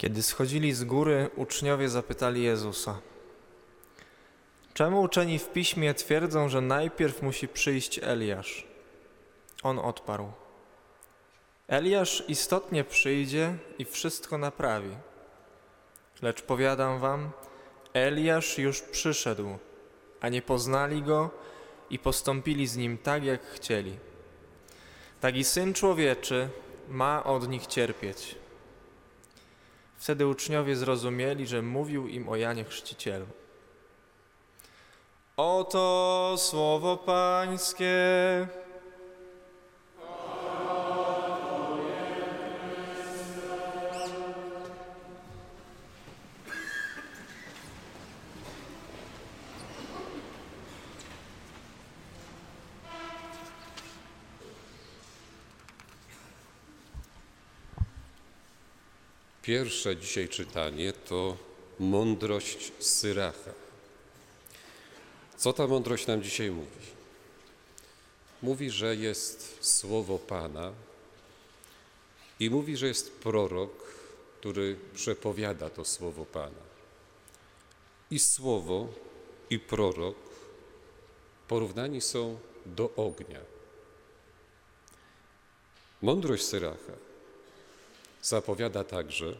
Kiedy schodzili z góry, uczniowie zapytali Jezusa: Czemu uczeni w piśmie twierdzą, że najpierw musi przyjść Eliasz? On odparł: Eliasz istotnie przyjdzie i wszystko naprawi. Lecz powiadam wam, Eliasz już przyszedł, a nie poznali go i postąpili z nim tak, jak chcieli. Tak i syn człowieczy ma od nich cierpieć. Wtedy uczniowie zrozumieli, że mówił im o Janie Chrzcicielu. Oto słowo Pańskie. Pierwsze dzisiaj czytanie to mądrość Syracha. Co ta mądrość nam dzisiaj mówi? Mówi, że jest słowo Pana i mówi, że jest prorok, który przepowiada to słowo Pana. I słowo, i prorok porównani są do ognia. Mądrość Syracha zapowiada także,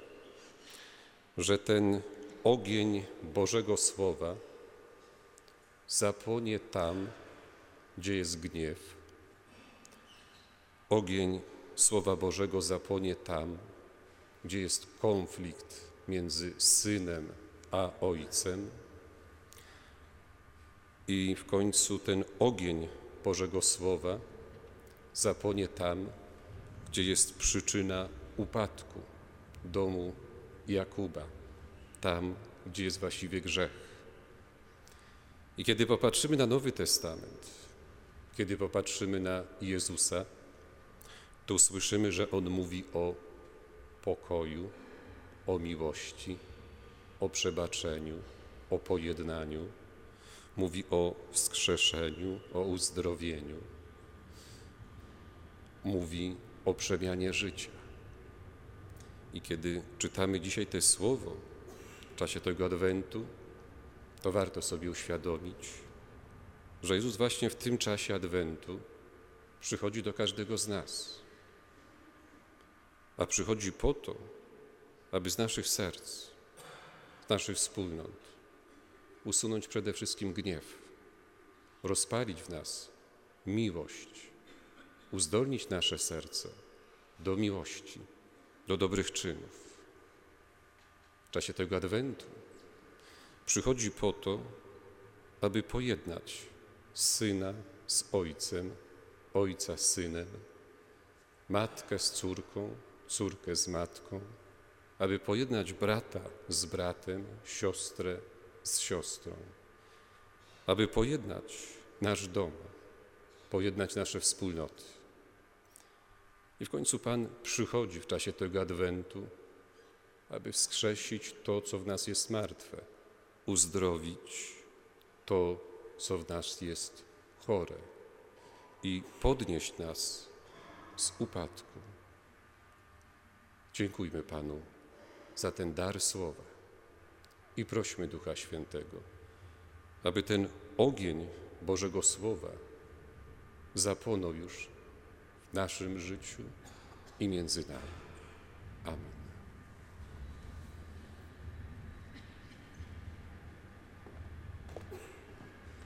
że ten ogień Bożego Słowa zapłonie tam, gdzie jest gniew. Ogień Słowa Bożego zapłonie tam, gdzie jest konflikt między synem a ojcem. I w końcu ten ogień Bożego Słowa zapłonie tam, gdzie jest przyczyna upadku domu Jakuba, tam, gdzie jest właściwie grzech. I kiedy popatrzymy na Nowy Testament, kiedy popatrzymy na Jezusa, to usłyszymy, że On mówi o pokoju, o miłości, o przebaczeniu, o pojednaniu. Mówi o wskrzeszeniu, o uzdrowieniu. Mówi o przemianie życia. I kiedy czytamy dzisiaj to słowo w czasie tego adwentu, to warto sobie uświadomić, że Jezus właśnie w tym czasie adwentu przychodzi do każdego z nas. A przychodzi po to, aby z naszych serc, z naszych wspólnot usunąć przede wszystkim gniew, rozpalić w nas miłość, uzdolnić nasze serce do miłości do dobrych czynów. W czasie tego adwentu przychodzi po to, aby pojednać syna z ojcem, ojca z synem, matkę z córką, córkę z matką, aby pojednać brata z bratem, siostrę z siostrą, aby pojednać nasz dom, pojednać nasze wspólnoty. I w końcu Pan przychodzi w czasie tego adwentu, aby wskrzesić to, co w nas jest martwe, uzdrowić to, co w nas jest chore. I podnieść nas z upadku. Dziękujmy Panu za ten dar słowa. I prośmy Ducha Świętego, aby ten ogień Bożego Słowa zapłonął już naszym życiu i między nami.